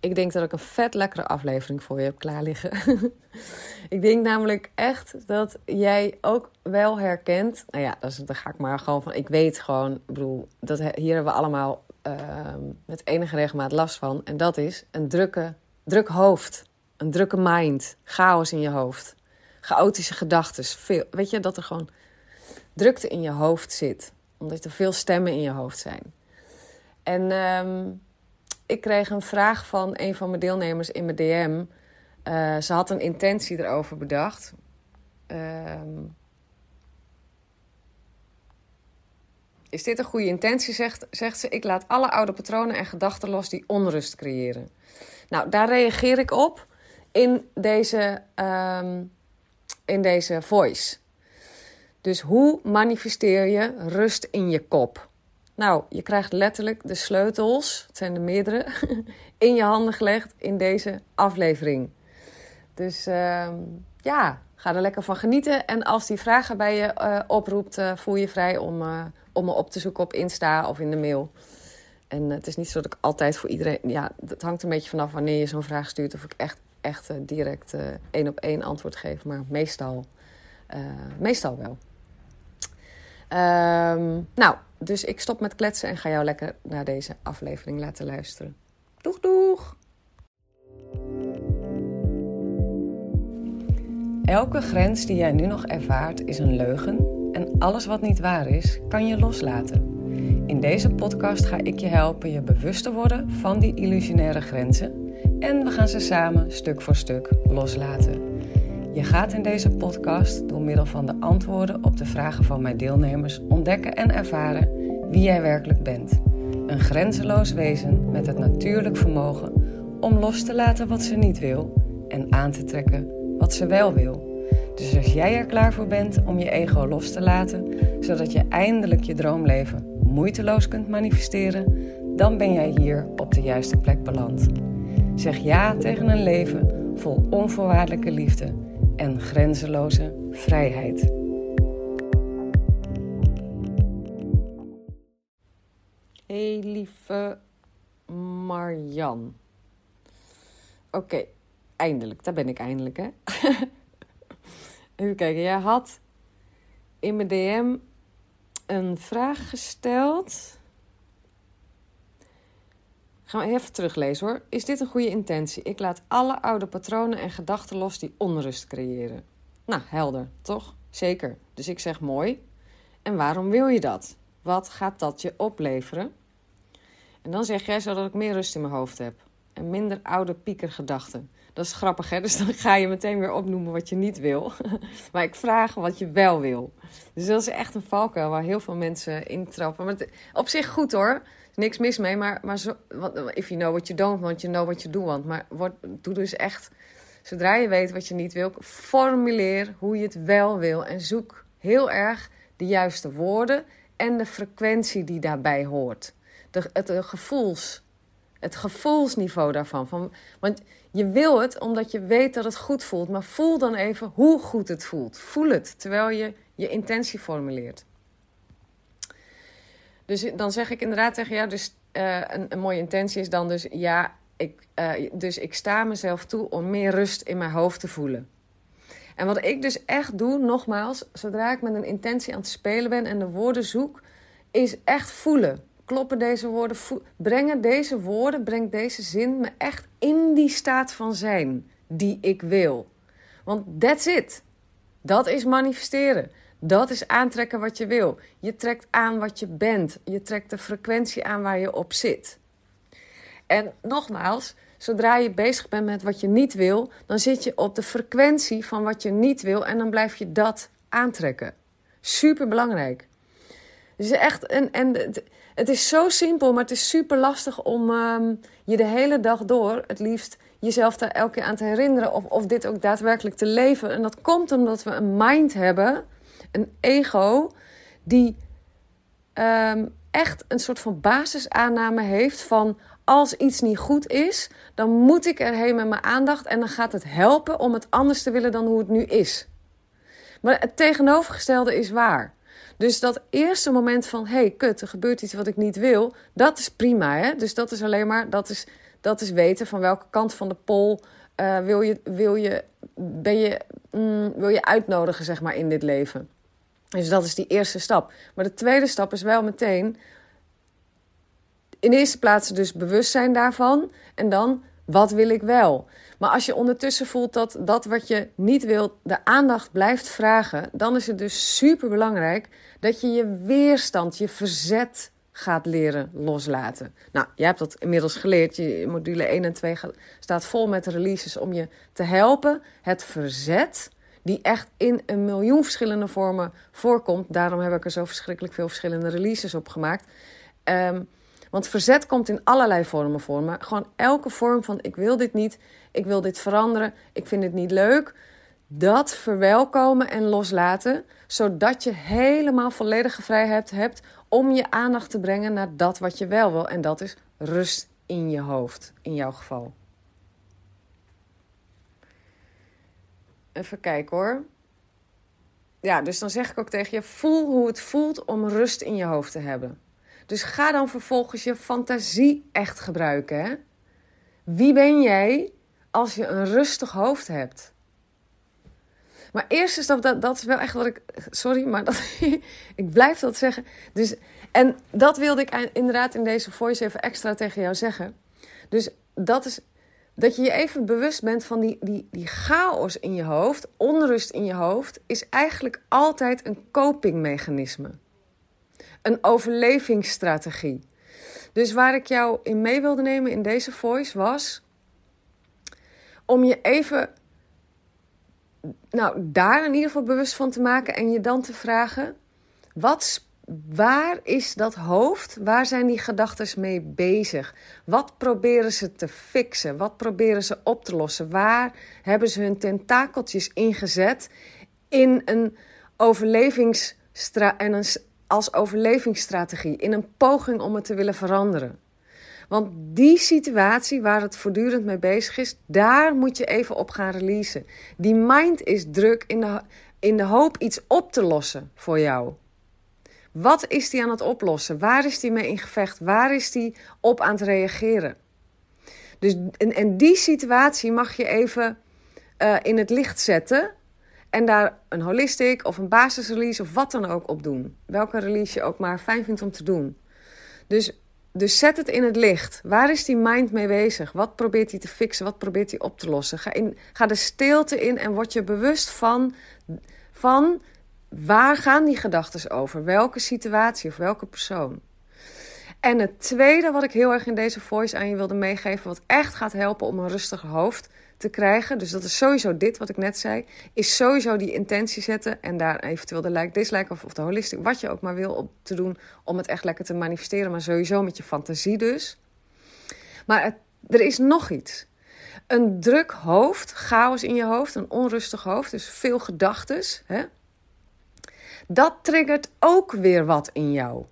Ik denk dat ik een vet lekkere aflevering voor je heb klaar liggen. ik denk namelijk echt dat jij ook wel herkent. Nou ja, daar ga ik maar gewoon van. Ik weet gewoon, ik bedoel, dat hier hebben we allemaal uh, met enige regelmaat last van. En dat is een drukke, druk hoofd. Een drukke mind. Chaos in je hoofd. Chaotische gedachten. Weet je, dat er gewoon drukte in je hoofd zit. Omdat er veel stemmen in je hoofd zijn. En. Um, ik kreeg een vraag van een van mijn deelnemers in mijn DM. Uh, ze had een intentie erover bedacht. Uh, is dit een goede intentie, zegt, zegt ze. Ik laat alle oude patronen en gedachten los die onrust creëren. Nou, daar reageer ik op in deze, um, in deze voice. Dus hoe manifesteer je rust in je kop? Nou, je krijgt letterlijk de sleutels, het zijn er meerdere, in je handen gelegd in deze aflevering. Dus uh, ja, ga er lekker van genieten. En als die vragen bij je uh, oproept, uh, voel je vrij om, uh, om me op te zoeken op Insta of in de mail. En het is niet zo dat ik altijd voor iedereen. Ja, het hangt een beetje vanaf wanneer je zo'n vraag stuurt. Of ik echt, echt direct één op één antwoord geef. Maar meestal, meestal wel. Um, nou, dus ik stop met kletsen en ga jou lekker naar deze aflevering laten luisteren. Doeg, doeg! Elke grens die jij nu nog ervaart is een leugen en alles wat niet waar is, kan je loslaten. In deze podcast ga ik je helpen je bewust te worden van die illusionaire grenzen en we gaan ze samen stuk voor stuk loslaten. Je gaat in deze podcast door middel van de antwoorden op de vragen van mijn deelnemers ontdekken en ervaren wie jij werkelijk bent. Een grenzeloos wezen met het natuurlijk vermogen om los te laten wat ze niet wil en aan te trekken wat ze wel wil. Dus als jij er klaar voor bent om je ego los te laten, zodat je eindelijk je droomleven moeiteloos kunt manifesteren, dan ben jij hier op de juiste plek beland. Zeg ja tegen een leven vol onvoorwaardelijke liefde en grenzeloze vrijheid. Hey lieve Marjan. Oké, eindelijk. Daar ben ik eindelijk, hè? Even kijken. Jij had in mijn DM een vraag gesteld. Gaan we even teruglezen hoor. Is dit een goede intentie? Ik laat alle oude patronen en gedachten los die onrust creëren. Nou, helder, toch? Zeker. Dus ik zeg mooi. En waarom wil je dat? Wat gaat dat je opleveren? En dan zeg jij zodat ik meer rust in mijn hoofd heb. En minder oude piekergedachten. Dat is grappig, hè? Dus dan ga je meteen weer opnoemen wat je niet wil. maar ik vraag wat je wel wil. Dus dat is echt een valkuil waar heel veel mensen intrappen. Maar op zich goed hoor niks mis mee, maar, maar zo, if you know what you don't want, you know what you do want. Maar doe dus echt, zodra je weet wat je niet wil, formuleer hoe je het wel wil. En zoek heel erg de juiste woorden en de frequentie die daarbij hoort. De, het, gevoels, het gevoelsniveau daarvan. Van, want je wil het omdat je weet dat het goed voelt. Maar voel dan even hoe goed het voelt. Voel het terwijl je je intentie formuleert. Dus dan zeg ik inderdaad tegen jou, dus uh, een, een, mooie intentie is dan dus, ja, ik, uh, dus ik sta mezelf toe om meer rust in mijn hoofd te voelen. En wat ik dus echt doe, nogmaals, zodra ik met een intentie aan het spelen ben en de woorden zoek, is echt voelen. Kloppen deze woorden, brengen deze woorden, brengt deze zin me echt in die staat van zijn die ik wil. Want that's it. Dat is manifesteren. Dat is aantrekken wat je wil. Je trekt aan wat je bent. Je trekt de frequentie aan waar je op zit. En nogmaals, zodra je bezig bent met wat je niet wil, dan zit je op de frequentie van wat je niet wil en dan blijf je dat aantrekken. Super belangrijk. Dus echt, en, en het, is zo simpel, maar het is super lastig om ehm, je de hele dag door, het liefst jezelf daar elke keer aan te herinneren of, of dit ook daadwerkelijk te leven. En dat komt omdat we een mind hebben, een ego, die ehm, echt een soort van basisaanname heeft van als iets niet goed is, dan moet ik erheen met mijn aandacht en dan gaat het helpen om het anders te willen dan hoe het nu is. Maar het tegenovergestelde is waar. Dus dat eerste moment van, hey, kut, er gebeurt iets wat ik niet wil, dat is prima. Hè? Dus dat is alleen maar, dat is, dat is weten van welke kant van de pol uh, wil, je, wil, je, ben je, mm, wil je uitnodigen, zeg maar, in dit leven. Dus dat is die eerste stap. Maar de tweede stap is wel meteen, in eerste plaats dus bewustzijn daarvan. En dan, wat wil ik wel? Maar als je ondertussen voelt dat dat wat je niet wilt de aandacht blijft vragen, dan is het dus super belangrijk dat je je weerstand, je verzet gaat leren loslaten. Nou, je hebt dat inmiddels geleerd. Je module 1 en 2 staat vol met releases om je te helpen. Het verzet, die echt in een miljoen verschillende vormen voorkomt. Daarom heb ik er zo verschrikkelijk veel verschillende releases op gemaakt. Um, want verzet komt in allerlei vormen voor. Maar gewoon elke vorm van ik wil dit niet, ik wil dit veranderen, ik vind het niet leuk. Dat verwelkomen en loslaten, zodat je helemaal volledige vrijheid hebt om je aandacht te brengen naar dat wat je wel wil. En dat is rust in je hoofd, in jouw geval. Even kijken hoor. Ja, dus dan zeg ik ook tegen je: voel hoe het voelt om rust in je hoofd te hebben. Dus ga dan vervolgens je fantasie echt gebruiken. Hè? Wie ben jij als je een rustig hoofd hebt? Maar eerst is dat, dat, is wel echt wat ik. Sorry, maar dat, ik blijf dat zeggen. Dus, en dat wilde ik inderdaad in deze voice even extra tegen jou zeggen. Dus dat is dat je je even bewust bent van die, die, die chaos in je hoofd, onrust in je hoofd, is eigenlijk altijd een copingmechanisme een overlevingsstrategie. Dus waar ik jou in mee wilde nemen in deze voice was om je even, nou daar in ieder geval bewust van te maken en je dan te vragen: wat, waar is dat hoofd? Waar zijn die gedachten mee bezig? Wat proberen ze te fixen? Wat proberen ze op te lossen? Waar hebben ze hun tentakeltjes ingezet in een overlevingsstrategie en een als overlevingsstrategie, in een poging om het te willen veranderen. Want die situatie waar het voortdurend mee bezig is, daar moet je even op gaan releasen. Die mind is druk in de, in de hoop iets op te lossen voor jou. Wat is die aan het oplossen? Waar is die mee in gevecht? Waar is die op aan het reageren? Dus, en, en die situatie mag je even uh, in het licht zetten en daar een holistic of een basisrelease of wat dan ook op doen. Welke release je ook maar fijn vindt om te doen. Dus, dus zet het in het licht. Waar is die mind mee bezig? Wat probeert hij te fixen? Wat probeert hij op te lossen? Ga, in, ga de stilte in en word je bewust van, van waar gaan die gedachten over? Welke situatie of welke persoon? En het tweede wat ik heel erg in deze voice aan je wilde meegeven, wat echt gaat helpen om een rustiger hoofd te krijgen. Dus dat is sowieso dit wat ik net zei. Is sowieso die intentie zetten en daar eventueel de like, dislike of, of de holistic, wat je ook maar wil op te doen om het echt lekker te manifesteren. Maar sowieso met je fantasie dus. Maar er is nog iets. Een druk hoofd, chaos in je hoofd, een onrustig hoofd, dus veel gedachten. Dat triggert ook weer wat in jou.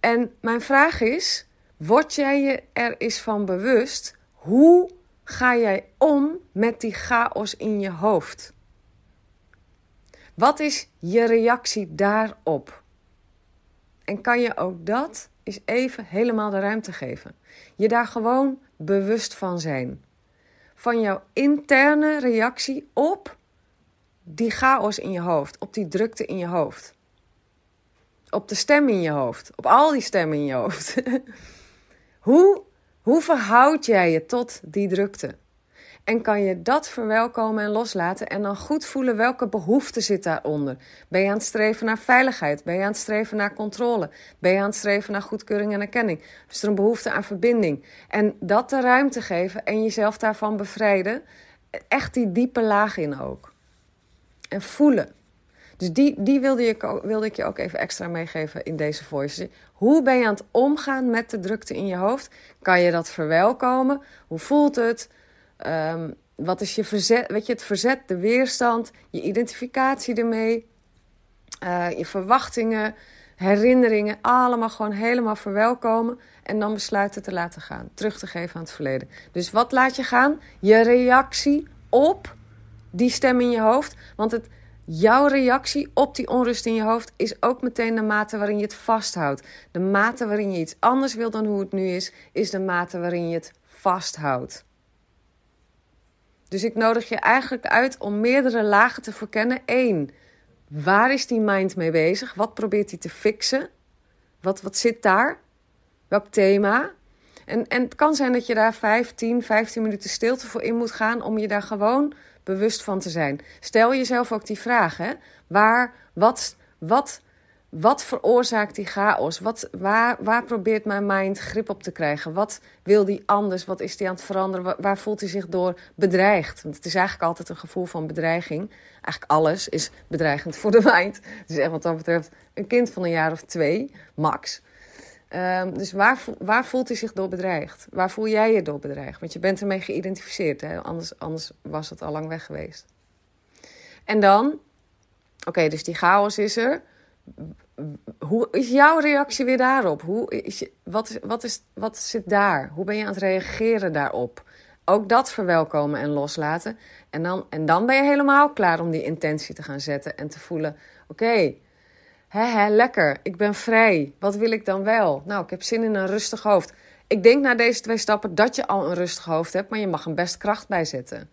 En mijn vraag is: word jij je er eens van bewust hoe ga jij om met die chaos in je hoofd? Wat is je reactie daarop? En kan je ook dat eens even helemaal de ruimte geven? Je daar gewoon bewust van zijn. Van jouw interne reactie op die chaos in je hoofd, op die drukte in je hoofd. Op de stem in je hoofd, op al die stemmen in je hoofd. Hoe hoe verhoud jij je tot die drukte? En kan je dat verwelkomen en loslaten en dan goed voelen welke behoefte zit daaronder. Ben je aan het streven naar veiligheid? Ben je aan het streven naar controle? Ben je aan het streven naar goedkeuring en erkenning? Is er een behoefte aan verbinding? En dat de ruimte geven en jezelf daarvan bevrijden. Echt die diepe laag in ook. En voelen. Dus die, die wilde, je, wilde ik je ook even extra meegeven in deze voice. Hoe ben je aan het omgaan met de drukte in je hoofd? Kan je dat verwelkomen? Hoe voelt het? Ehm, wat is je verzet? Weet je, het verzet, de weerstand, je identificatie ermee, uh, je verwachtingen, herinneringen, allemaal gewoon helemaal verwelkomen. En dan besluiten te laten gaan, terug te geven aan het verleden. Dus wat laat je gaan? Je reactie op die stem in je hoofd. Want het, jouw reactie op die onrust in je hoofd is ook meteen de mate waarin je het vasthoudt. De mate waarin je iets anders wil dan hoe het nu is, is de mate waarin je het vasthoudt. Dus ik nodig je eigenlijk uit om meerdere lagen te verkennen. Eén, waar is die mind mee bezig? Wat probeert hij te fixen? Wat, wat zit daar? Welk thema? En, en het kan zijn dat je daar 5, 10, 15 minuten stilte voor in moet gaan om je daar gewoon bewust van te zijn. Stel jezelf ook die vraag? Waar, wat, wat wat veroorzaakt die chaos? Wat, waar, waar probeert mijn mind grip op te krijgen? Wat wil die anders? Wat is die aan het veranderen? Waar, voelt hij zich door bedreigd? Want het is eigenlijk altijd een gevoel van bedreiging. Eigenlijk alles is bedreigend voor de mind. Is echt wat dat betreft een kind van een jaar of twee, max. Um, dus waar, waar voelt hij zich door bedreigd? Waar voel jij je door bedreigd? Want je bent ermee geïdentificeerd. Hè? Anders, anders was het al lang weg geweest. En dan, oké, dus die chaos is er hoe is jouw reactie weer daarop? Hoe is wat, wat, is, wat zit daar? Hoe ben je aan het reageren daarop? Ook dat verwelkomen en loslaten. En dan, en dan ben je helemaal klaar om die intentie te gaan zetten en te voelen: oké, lekker, ik ben vrij. Wat wil ik dan wel? Nou, ik heb zin in een rustig hoofd. Ik denk na deze twee stappen dat je al een rustig hoofd hebt, maar je mag een best kracht bijzetten.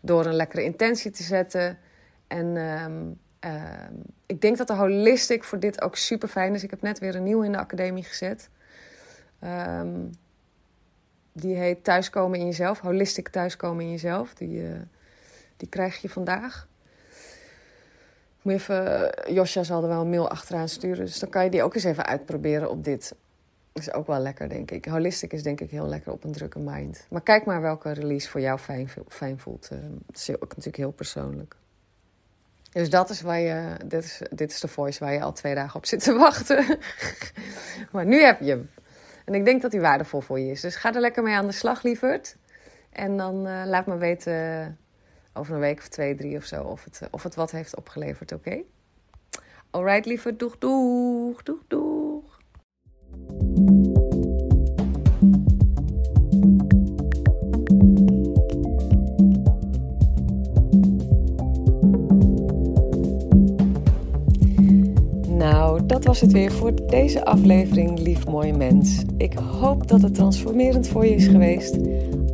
Door een lekkere intentie te zetten en. Ehm, Ehm, ik denk dat de holistic voor dit ook super fijn is. Ik heb net weer een nieuw in de academie gezet. Ehm, die heet Thuiskomen in jezelf. Holistic Thuiskomen in jezelf. Die, uh, die krijg je vandaag. Moet even, Josja zal er wel een mail achteraan sturen. Dus dan kan je die ook eens even uitproberen op dit. Is ook wel lekker, denk ik. Holistic is denk ik heel lekker op een drukke mind. Maar kijk maar welke release voor jou fijn, fijn voelt. Uh, het is ook natuurlijk heel persoonlijk. Dus dat is waar je, dit is, dit is de voice waar je al twee dagen op zit te wachten. maar nu heb je hem. En ik denk dat hij waardevol voor je is. Dus ga er lekker mee aan de slag, lieverd. En dan uh, laat me weten over een week of twee, drie of zo of het, of het wat heeft opgeleverd, oké? Okay? Alright, lieverd. Doeg, doeg, doeg, doeg. dat was het weer voor deze aflevering, lief mooi mens. Ik hoop dat het transformerend voor je is geweest.